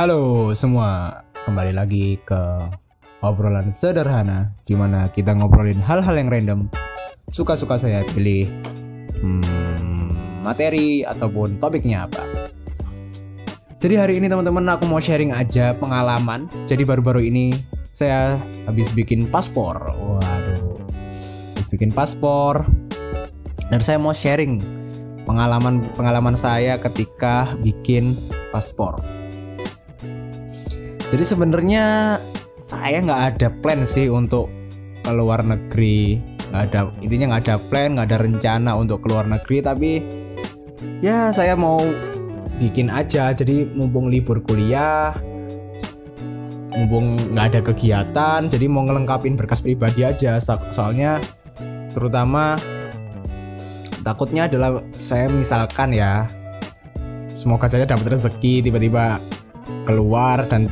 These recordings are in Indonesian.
Halo semua, kembali lagi ke obrolan sederhana di mana kita ngobrolin hal-hal yang random. Suka-suka saya pilih hmm, materi ataupun topiknya apa. Jadi hari ini teman-teman aku mau sharing aja pengalaman. Jadi baru-baru ini saya habis bikin paspor. Waduh, habis bikin paspor. Dan saya mau sharing pengalaman pengalaman saya ketika bikin paspor. Jadi sebenarnya saya nggak ada plan sih untuk ke luar negeri. Nggak ada intinya nggak ada plan, nggak ada rencana untuk keluar negeri. Tapi ya saya mau bikin aja. Jadi mumpung libur kuliah, mumpung nggak ada kegiatan, jadi mau ngelengkapin berkas pribadi aja. So- soalnya terutama takutnya adalah saya misalkan ya semoga saja dapat rezeki tiba-tiba keluar dan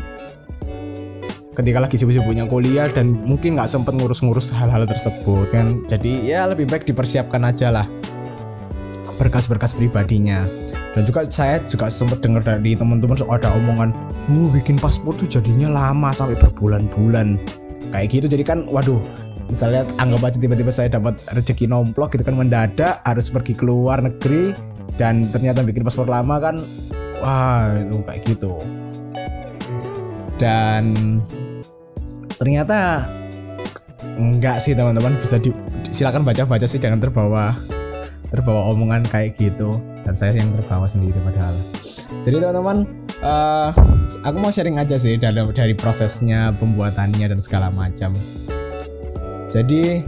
ketika lagi sibuk-sibuknya kuliah dan mungkin nggak sempet ngurus-ngurus hal-hal tersebut kan? Jadi ya lebih baik dipersiapkan aja lah. Berkas-berkas pribadinya. Dan juga saya juga sempat dengar dari teman-teman ada omongan uh bikin paspor tuh jadinya lama sampai berbulan-bulan. Kayak gitu. Jadi kan waduh misalnya anggap aja tiba-tiba saya dapat rezeki nomplok gitu kan mendadak harus pergi ke luar negeri dan ternyata bikin paspor lama kan wah itu kayak gitu. Dan ternyata enggak sih teman-teman. Bisa di silakan baca-baca sih jangan terbawa terbawa omongan kayak gitu. Dan saya yang terbawa sendiri padahal. Jadi teman-teman eh, aku mau sharing aja sih dalam dari prosesnya pembuatannya dan segala macam. Jadi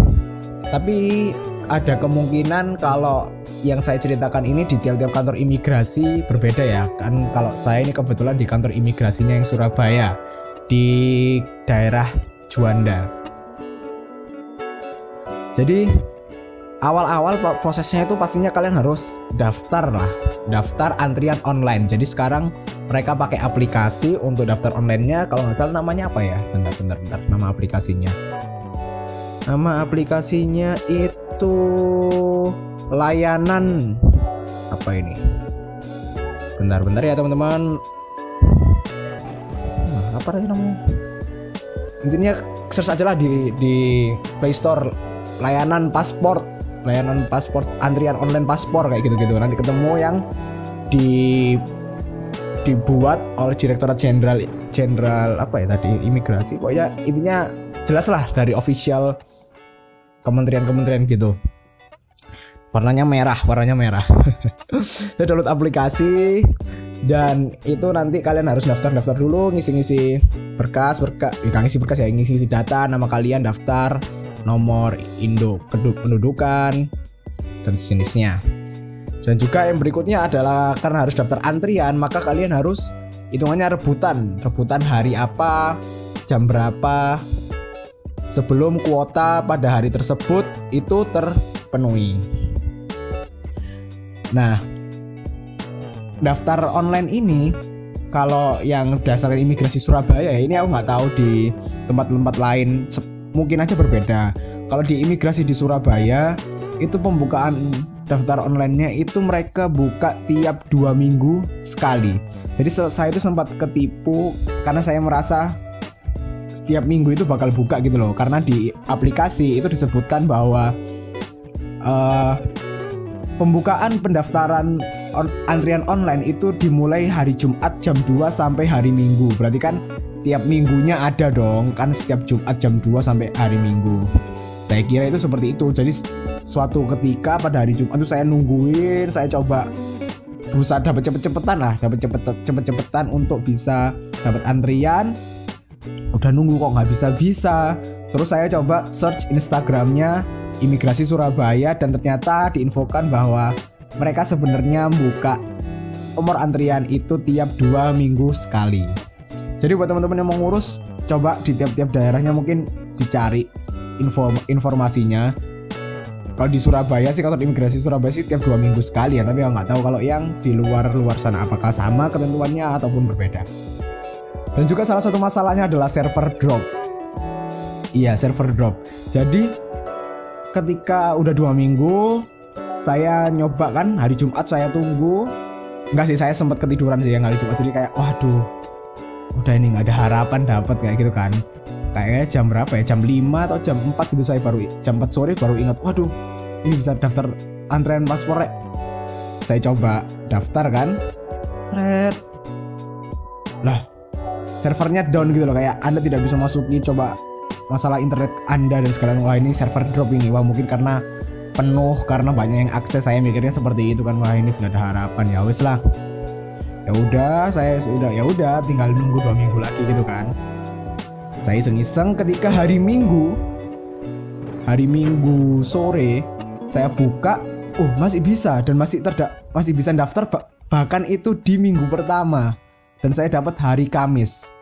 tapi ada kemungkinan kalau yang saya ceritakan ini di tiap-tiap kantor imigrasi berbeda ya. Kan kalau saya ini kebetulan di kantor imigrasinya yang Surabaya di daerah Juanda. Jadi awal-awal pro- prosesnya itu pastinya kalian harus daftar lah. Daftar antrian online. Jadi sekarang mereka pakai aplikasi untuk daftar onlinenya. Kalau nggak salah namanya apa ya? Bentar bentar bentar. Nama aplikasinya. Nama aplikasinya itu layanan. Apa ini? Bentar bentar ya teman-teman apa lagi namanya? Intinya search aja lah di di Play Store. Layanan paspor layanan paspor antrian online paspor kayak gitu-gitu. Nanti ketemu yang di dibuat oleh Direktorat Jenderal Jenderal apa ya tadi? Imigrasi. Pokoknya intinya jelas lah dari official kementerian-kementerian gitu. Warnanya merah warnanya merah. Saya download aplikasi dan itu nanti kalian harus daftar-daftar dulu ngisi-ngisi berkas berkas ya, ngisi berkas ya ngisi-ngisi data nama kalian daftar nomor induk pendudukan dan sejenisnya. Dan juga yang berikutnya adalah karena harus daftar antrian maka kalian harus hitungannya rebutan. Rebutan hari apa jam berapa sebelum kuota pada hari tersebut itu terpenuhi. Nah daftar online ini kalau yang dasar imigrasi Surabaya ya ini aku nggak tahu di tempat-tempat lain mungkin aja berbeda. Kalau di imigrasi di Surabaya itu pembukaan daftar onlinenya itu mereka buka tiap dua minggu sekali. Jadi saya itu sempat ketipu karena saya merasa setiap minggu itu bakal buka gitu loh. Karena di aplikasi itu disebutkan bahwa eh, pembukaan pendaftaran on- antrian online itu dimulai hari Jumat jam 2 sampai hari Minggu. Berarti kan tiap minggunya ada dong, kan setiap Jumat jam 2 sampai hari Minggu. Saya kira itu seperti itu. Jadi suatu ketika pada hari Jumat itu saya nungguin, saya coba berusaha dapat cepet-cepetan lah, dapat cepet cepet-cepetan untuk bisa dapat antrian. Udah nunggu kok nggak bisa-bisa. Terus saya coba search Instagramnya imigrasi Surabaya dan ternyata diinfokan bahwa mereka sebenarnya buka nomor antrian itu tiap dua minggu sekali. Jadi buat teman-teman yang mau ngurus, coba di tiap-tiap daerahnya mungkin dicari info informasinya. Kalau di Surabaya sih kantor imigrasi Surabaya sih tiap dua minggu sekali ya, tapi nggak tahu kalau yang di luar luar sana apakah sama ketentuannya ataupun berbeda. Dan juga salah satu masalahnya adalah server drop. Iya server drop. Jadi ketika udah dua minggu saya nyoba kan hari Jumat saya tunggu. Enggak sih saya sempat ketiduran sih yang hari Jumat. Jadi kayak waduh udah ini nggak ada harapan dapat kayak gitu kan. Kayaknya jam berapa ya? Jam 5 atau jam 4 gitu saya baru jam 4 sore baru ingat waduh ini bisa daftar antrean paspor ya saya coba daftar kan. Seret. Lah servernya down gitu loh. Kayak anda tidak bisa masuki coba masalah internet anda dan segala wah ini server drop ini. Wah mungkin karena penuh karena banyak yang akses. Saya mikirnya seperti itu kan wah ini sudah ada harapan. Ya wes lah. Ya udah saya sudah ya udah tinggal nunggu dua minggu lagi gitu kan. Saya iseng-iseng ketika hari minggu hari minggu sore saya buka oh masih bisa dan masih terdak masih bisa daftar bahkan itu di minggu pertama. Dan saya dapat hari Kamis.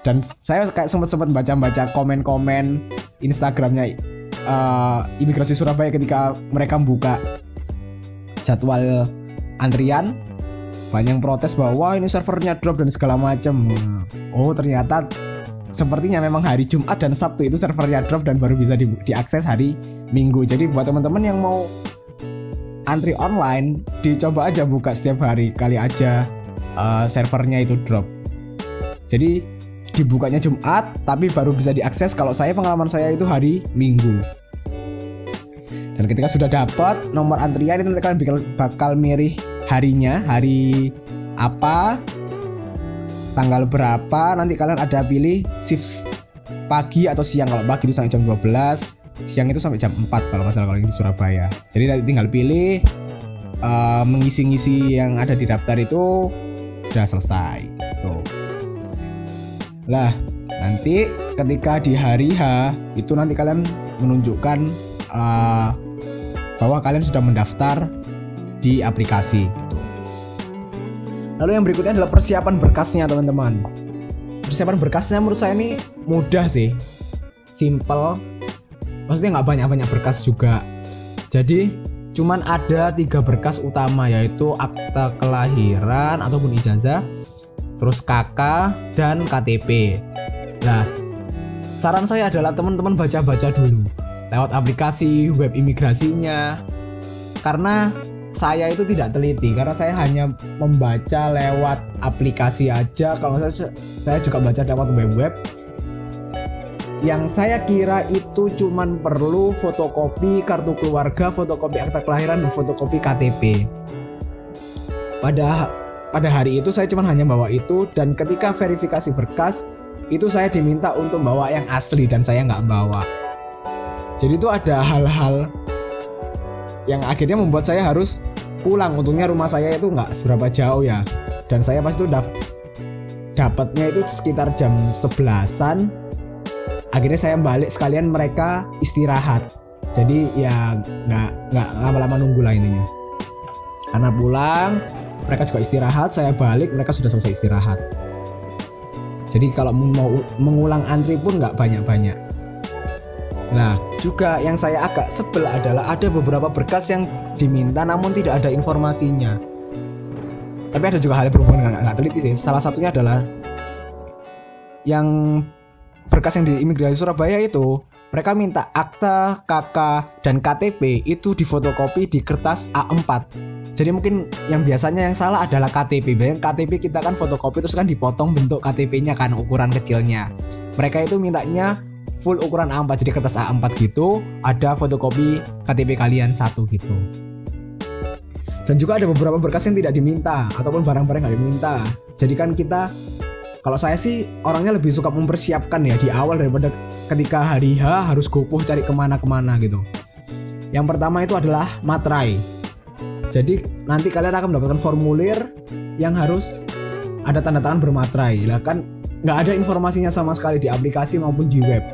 Dan saya kayak sempat sempat baca-baca komen-komen Instagramnya uh, imigrasi Surabaya ketika mereka buka jadwal antrian banyak protes bahwa ini servernya drop dan segala macam. Oh ternyata sepertinya memang hari Jumat dan Sabtu itu servernya drop dan baru bisa di diakses hari Minggu. Jadi buat teman-teman yang mau antri online dicoba aja buka setiap hari kali aja uh, servernya itu drop. Jadi dibukanya Jumat tapi baru bisa diakses kalau saya pengalaman saya itu hari Minggu. Dan ketika sudah dapat nomor antrian itu kalian bakal, bakal mirih harinya, hari apa, tanggal berapa, nanti kalian ada pilih shift pagi atau siang. Kalau pagi itu sampai jam 12, siang itu sampai jam 4 kalau nggak salah kalau di Surabaya. Jadi nanti tinggal pilih uh, mengisi-ngisi yang ada di daftar itu udah selesai gitu. Lah, nanti ketika di hari H itu nanti kalian menunjukkan uh, bahwa kalian sudah mendaftar di aplikasi gitu. Lalu yang berikutnya adalah persiapan berkasnya teman-teman. Persiapan berkasnya menurut saya ini mudah sih, simple. Maksudnya nggak banyak-banyak berkas juga. Jadi cuman ada tiga berkas utama yaitu akta kelahiran ataupun ijazah, terus KK dan KTP. Nah, saran saya adalah teman-teman baca-baca dulu lewat aplikasi web imigrasinya karena saya itu tidak teliti karena saya hanya membaca lewat aplikasi aja kalau saya saya juga baca lewat web-web yang saya kira itu cuman perlu fotokopi kartu keluarga, fotokopi akta kelahiran dan fotokopi KTP. Pada pada hari itu saya cuma hanya bawa itu dan ketika verifikasi berkas itu saya diminta untuk bawa yang asli dan saya nggak bawa. Jadi itu ada hal-hal yang akhirnya membuat saya harus pulang. Untungnya rumah saya itu nggak seberapa jauh ya. Dan saya pas itu dap dapatnya itu sekitar jam sebelasan. Akhirnya saya balik sekalian mereka istirahat. Jadi ya nggak nggak lama-lama nunggu lah intinya. Karena pulang mereka juga istirahat saya balik mereka sudah selesai istirahat jadi kalau mau mengulang antri pun nggak banyak-banyak Nah, juga yang saya agak sebel adalah ada beberapa berkas yang diminta namun tidak ada informasinya. Tapi ada juga hal yang berhubungan dengan nggak teliti sih. Salah satunya adalah yang berkas yang di imigrasi Surabaya itu mereka minta akta, KK, dan KTP itu difotokopi di kertas A4. Jadi mungkin yang biasanya yang salah adalah KTP. Bayang KTP kita kan fotokopi terus kan dipotong bentuk KTP-nya kan ukuran kecilnya. Mereka itu mintanya full ukuran A4 jadi kertas A4 gitu ada fotokopi KTP kalian satu gitu dan juga ada beberapa berkas yang tidak diminta ataupun barang-barang nggak diminta jadi kan kita kalau saya sih orangnya lebih suka mempersiapkan ya di awal daripada ketika hari H harus gopoh cari ke mana-kemana gitu. Yang pertama itu adalah materai. Jadi nanti kalian akan mendapatkan formulir yang harus ada tanda tangan bermaterai. Lah kan nggak ada informasinya sama sekali di aplikasi maupun di web.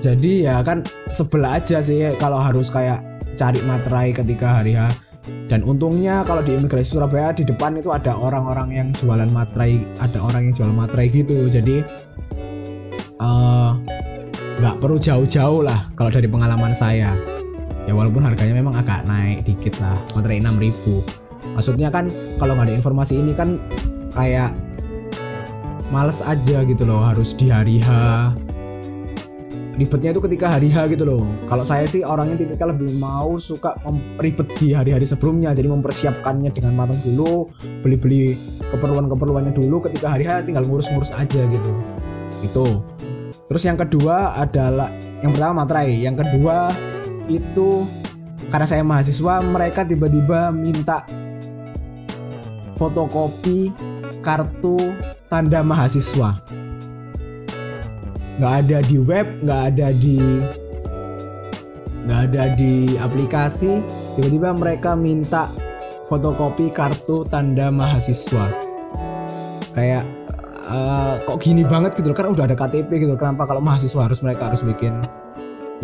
Jadi ya kan sebelah aja sih kalau harus kayak cari materai ketika hari H dan untungnya kalau di imigrasi Surabaya di depan itu ada orang-orang yang jualan materai ada orang yang jual materai gitu. Jadi eh, nggak uh, perlu jauh-jauh lah kalau dari pengalaman saya. Ya walaupun harganya memang agak naik dikit lah materai 6000 maksudnya kan kalau nggak ada informasi ini kan kayak males aja gitu loh harus di hari H ribetnya itu ketika hari H gitu loh. Kalau saya sih orangnya tipikal lebih mau suka ribet di hari-hari sebelumnya. Jadi mempersiapkannya dengan matang dulu beli-beli keperluan-keperluannya dulu. Ketika hari H tinggal ngurus-ngurus aja gitu. Itu terus yang kedua adalah yang pertama materai. Yang kedua itu karena saya mahasiswa mereka tiba-tiba minta fotokopi kartu tanda mahasiswa nggak ada di web nggak ada di nggak ada di aplikasi. Tiba-tiba mereka minta fotokopi kartu tanda mahasiswa. Kayak uh, kok gini banget gitu kan udah ada KTP gitu kenapa kalau mahasiswa harus mereka harus bikin?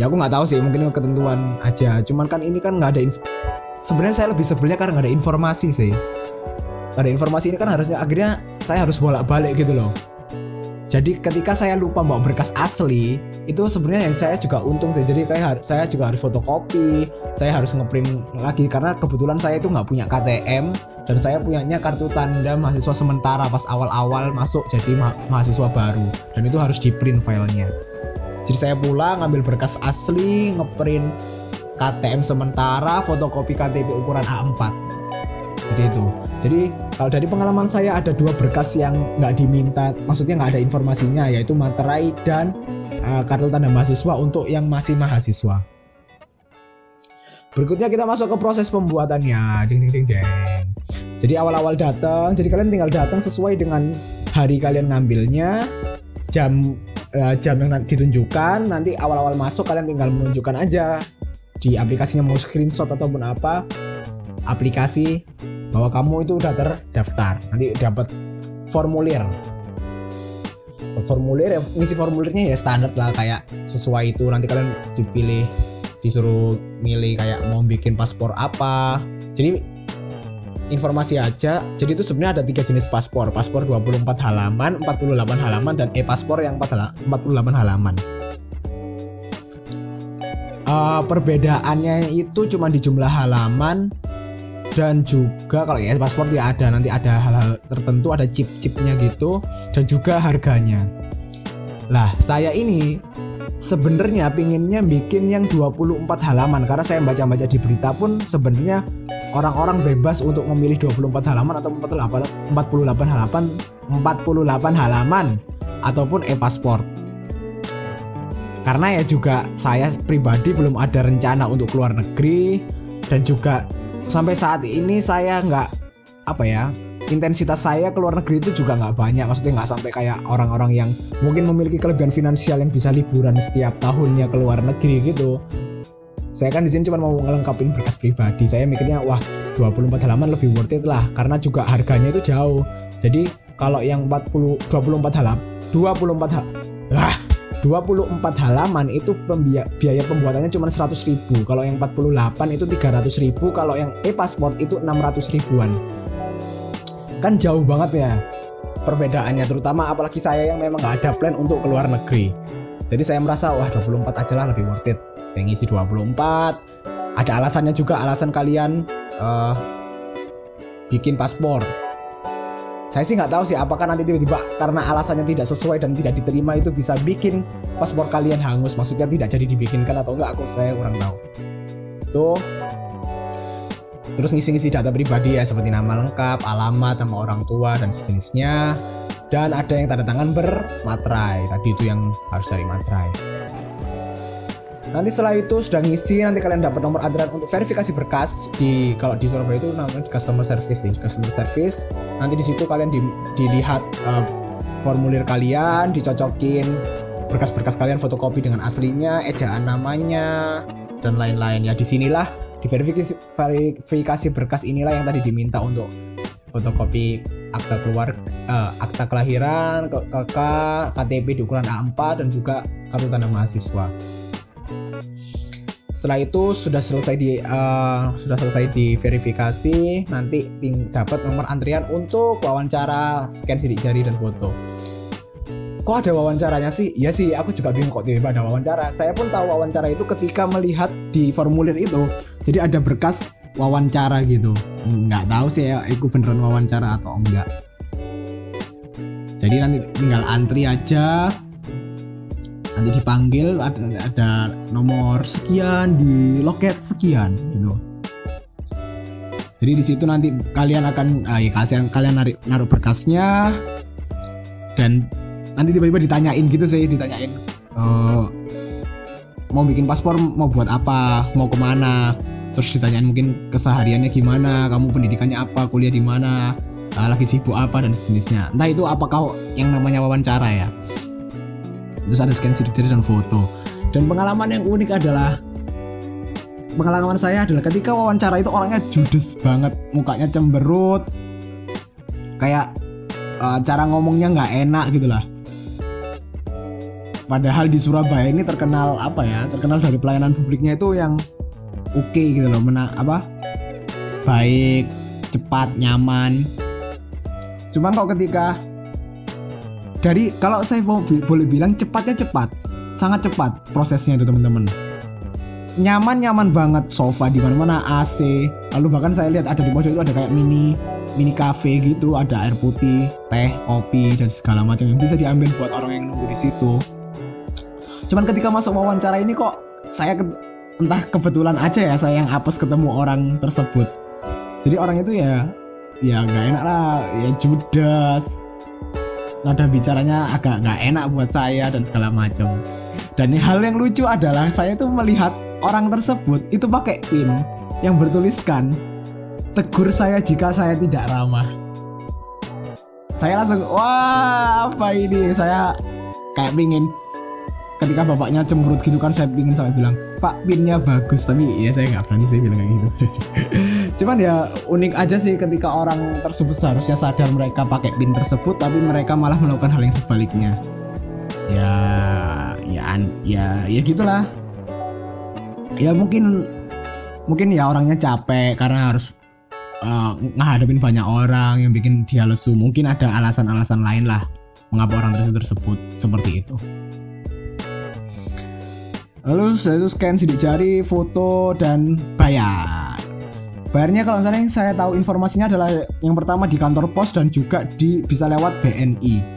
Ya aku nggak tahu sih mungkin ketentuan aja. Cuman kan ini kan nggak ada sebenarnya saya lebih sebelnya karena nggak ada informasi sih. Ada informasi ini kan harusnya akhirnya saya harus bolak-balik gitu loh jadi ketika saya lupa bawa berkas asli itu sebenarnya yang saya juga untung sih. Jadi kayak saya juga harus fotokopi saya harus ngeprint lagi. Karena kebetulan saya itu nggak punya KTM dan saya punyanya kartu tanda mahasiswa sementara pas awal-awal masuk jadi ma mahasiswa baru. Dan itu harus di print filenya. Jadi saya pulang ngambil berkas asli ngeprint KTM sementara fotokopi KTP ukuran A4 jadi itu jadi kalau dari pengalaman saya ada dua berkas yang nggak diminta, maksudnya nggak ada informasinya yaitu materai dan uh, kartu tanda mahasiswa untuk yang masih mahasiswa. Berikutnya kita masuk ke proses pembuatannya. Jeng jeng jeng jeng. Jadi awal-awal datang, jadi kalian tinggal datang sesuai dengan hari kalian ngambilnya, jam uh, jam yang ditunjukkan. Nanti awal-awal masuk kalian tinggal menunjukkan aja di aplikasinya mau screenshot ataupun apa aplikasi bahwa kamu itu udah terdaftar. Nanti dapat formulir. Formulir ya ngisi formulirnya ya standar lah kayak sesuai itu. Nanti kalian dipilih disuruh milih kayak mau bikin paspor apa. Jadi informasi aja. Jadi itu sebenarnya ada tiga jenis paspor. Paspor 24 halaman 48 halaman dan e-paspor yang 48 halaman. Uh, perbedaannya itu cuma di jumlah halaman dan juga kalau ya paspor ya ada nanti ada hal-hal tertentu ada chip-chipnya gitu. Dan juga harganya. Lah saya ini sebenarnya pinginnya bikin yang 24 halaman. Karena saya baca-baca di berita pun sebenarnya orang-orang bebas untuk memilih 24 halaman atau 48 48 halaman 48 halaman ataupun e-paspor. Karena ya juga saya pribadi belum ada rencana untuk keluar negeri dan juga sampai saat ini saya nggak apa ya intensitas saya ke luar negeri itu juga nggak banyak. Maksudnya nggak sampai kayak orang-orang yang mungkin memiliki kelebihan finansial yang bisa liburan setiap tahunnya ke luar negeri gitu. Saya kan di sini cuma mau ngelengkapin berkas pribadi. Saya mikirnya wah 24 halaman lebih worth it lah karena juga harganya itu jauh. Jadi kalau yang 40 24 halaman 24 halaman lah 24 halaman itu biaya pembuatannya cuma 100 ribu. Kalau yang 48 itu 300 ribu. Kalau yang e-pasport itu 600 ribuan. Kan jauh banget ya perbedaannya terutama apalagi saya yang memang nggak ada plan untuk keluar negeri. Jadi saya merasa wah 24 aja lah lebih worth it. Saya ngisi 24 ada alasannya juga alasan kalian uh, bikin paspor saya sih nggak tahu sih apakah nanti tiba-tiba karena alasannya tidak sesuai dan tidak diterima itu bisa bikin paspor kalian hangus. Maksudnya tidak jadi dibikinkan atau enggak aku saya kurang tahu. Tuh. Terus ngisi-ngisi data pribadi ya seperti nama lengkap alamat nama orang tua dan sejenisnya. Dan ada yang tanda tangan bermatrai tadi itu yang harus dari matrai Nanti setelah itu sudah ngisi nanti kalian dapat nomor antrian untuk verifikasi berkas di kalau di Surabaya itu namanya di customer service ya, customer service. Nanti di situ kalian di, dilihat uh, formulir kalian, dicocokin berkas-berkas kalian fotokopi dengan aslinya, ejaan namanya dan lain-lain ya. Di sinilah di verifikasi verifikasi berkas inilah yang tadi diminta untuk fotokopi akta keluar uh, akta kelahiran, KK, KTP di ukuran A4 dan juga kartu tanda mahasiswa setelah itu sudah selesai di uh, sudah selesai diverifikasi. Nanti ting dapat nomor antrian untuk wawancara scan sidik jari dan foto. Kok ada wawancaranya sih? Iya sih aku juga bingung kok tiba-tiba ada wawancara. Saya pun tahu wawancara itu ketika melihat di formulir itu jadi ada berkas wawancara gitu. Nggak tahu sih ya itu beneran wawancara atau enggak. Jadi nanti tinggal antri aja nanti dipanggil ada, ada nomor sekian di loket sekian gitu. Jadi di situ nanti kalian akan ah, ya kalian kalian narik naruh berkasnya dan nanti tiba-tiba ditanyain gitu sih ditanyain eh, mau bikin paspor mau buat apa mau ke mana? Terus ditanyain mungkin kesehariannya gimana kamu pendidikannya apa kuliah di mana ah, lagi sibuk apa dan sejenisnya. Entah itu apakah yang namanya wawancara ya terus ada scan sidik jari dan foto. Dan pengalaman yang unik adalah pengalaman saya adalah ketika wawancara itu orangnya judes banget mukanya cemberut kayak uh, cara ngomongnya nggak enak gitu lah. Padahal di Surabaya ini terkenal apa ya terkenal dari pelayanan publiknya itu yang oke okay gitu loh mena apa baik cepat nyaman. Cuman kok ketika dari kalau saya mau boleh bilang cepatnya cepat. Sangat cepat prosesnya itu teman-teman. Nyaman nyaman banget sofa di mana-mana AC lalu bahkan saya lihat ada di pojok itu ada kayak mini mini cafe gitu ada air putih teh kopi dan segala macam yang bisa diambil buat orang yang nunggu di situ. Cuman ketika masuk wawancara ini kok saya ke- entah kebetulan aja ya saya yang apes ketemu orang tersebut. Jadi orang itu ya ya nggak enak lah ya judas nada bicaranya agak nggak enak buat saya dan segala macam. Dan hal yang lucu adalah saya tuh melihat orang tersebut itu pakai pin yang bertuliskan tegur saya jika saya tidak ramah. Saya langsung wah apa ini? Saya kayak pingin ketika bapaknya cemberut gitu kan saya pingin sampai bilang pak pinnya bagus. Tapi ya saya nggak berani sih bilang kayak gitu. Cuman ya unik aja sih ketika orang tersebut seharusnya sadar mereka pakai pin tersebut tapi mereka malah melakukan hal yang sebaliknya. Ya ya ya ya gitulah. Ya mungkin mungkin ya orangnya capek karena harus uh, ngadepin banyak orang yang bikin dia lesu. Mungkin ada alasan-alasan lain lah mengapa orang tersebut seperti itu lalu setelah itu scan sidik jari foto dan bayar. Bayarnya kalau misalnya saya tahu informasinya adalah yang pertama di kantor pos dan juga di bisa lewat BNI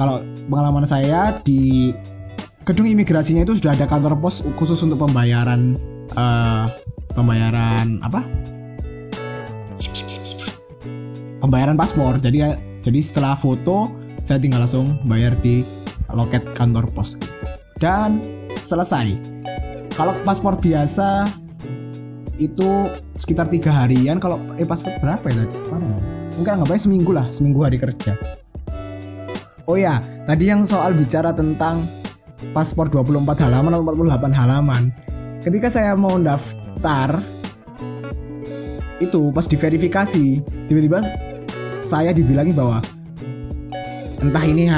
kalau pengalaman saya di gedung imigrasinya itu sudah ada kantor pos khusus untuk pembayaran eh, pembayaran apa? Pembayaran paspor. Jadi jadi setelah foto saya tinggal langsung bayar di loket kantor pos gitu. dan selesai. Kalau paspor biasa itu sekitar tiga harian. Kalau eh paspor berapa ya tadi? Ya? enggak nggak banyak seminggu lah seminggu hari kerja. Oh ya tadi yang soal bicara tentang paspor 24 halaman atau 48 halaman. Ketika saya mau daftar itu pas diverifikasi tiba-tiba saya dibilangi bahwa entah ini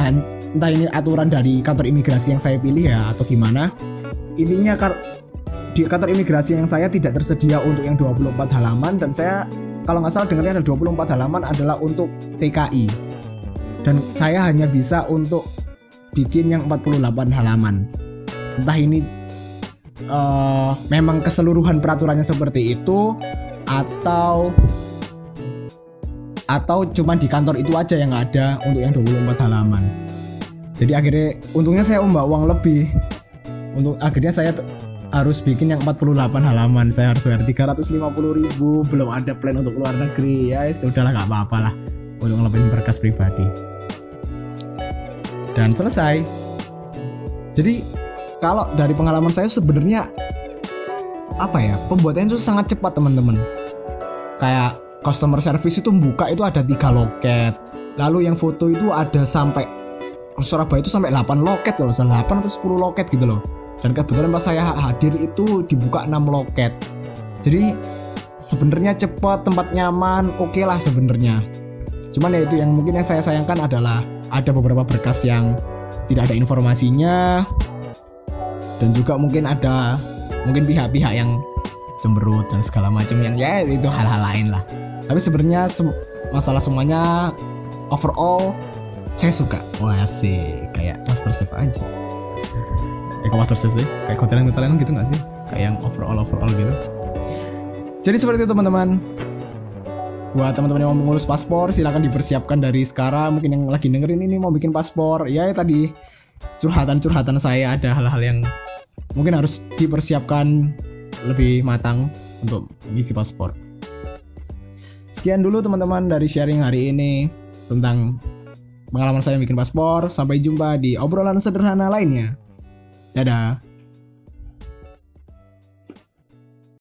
entah ini aturan dari kantor imigrasi yang saya pilih ya atau gimana. Intinya di kantor imigrasi yang saya tidak tersedia untuk yang 24 halaman dan saya kalau nggak salah dengarnya ada 24 halaman adalah untuk TKI dan saya hanya bisa untuk bikin yang 48 halaman. Entah ini eh, memang keseluruhan peraturannya seperti itu atau atau cuman di kantor itu aja yang ada untuk yang 24 halaman jadi akhirnya untungnya saya membawa uang lebih. Untuk akhirnya saya harus bikin yang 48 halaman. Saya harus bayar 350 ribu. Belum ada plan untuk luar negeri. Ya sudahlah nggak apa-apa lah. Untuk ngelebihin berkas pribadi. Dan selesai. Jadi kalau dari pengalaman saya sebenarnya apa ya pembuatannya itu sangat cepat teman-teman. Kayak customer service itu buka itu ada tiga loket. Lalu yang foto itu ada sampai Surabaya itu sampai 8 loket kalau salah 8 atau 10 loket gitu loh. Dan kebetulan pas saya hadir itu dibuka 6 loket. Jadi sebenarnya cepat tempat nyaman oke lah sebenarnya. Cuman ya itu yang mungkin yang saya sayangkan adalah ada beberapa berkas yang tidak ada informasinya. Dan juga mungkin ada mungkin pihak-pihak yang cemberut dan segala macam yang ya itu hal-hal lain lah. Tapi sebenarnya masalah semuanya overall saya suka. Wah sih kayak master chef aja. Eh kok master chef sih? Kayak hotelan hotelan gitu nggak sih? Kayak yang overall overall gitu. Jadi seperti itu teman-teman. Buat teman-teman yang mau mengurus paspor silakan dipersiapkan dari sekarang. Mungkin yang lagi dengerin ini mau bikin paspor. Ya, ya tadi curhatan-curhatan saya ada hal-hal yang mungkin harus dipersiapkan lebih matang untuk mengisi paspor. Sekian dulu teman-teman dari sharing hari ini tentang pengalaman saya bikin paspor. Sampai jumpa di obrolan sederhana lainnya. Dadah.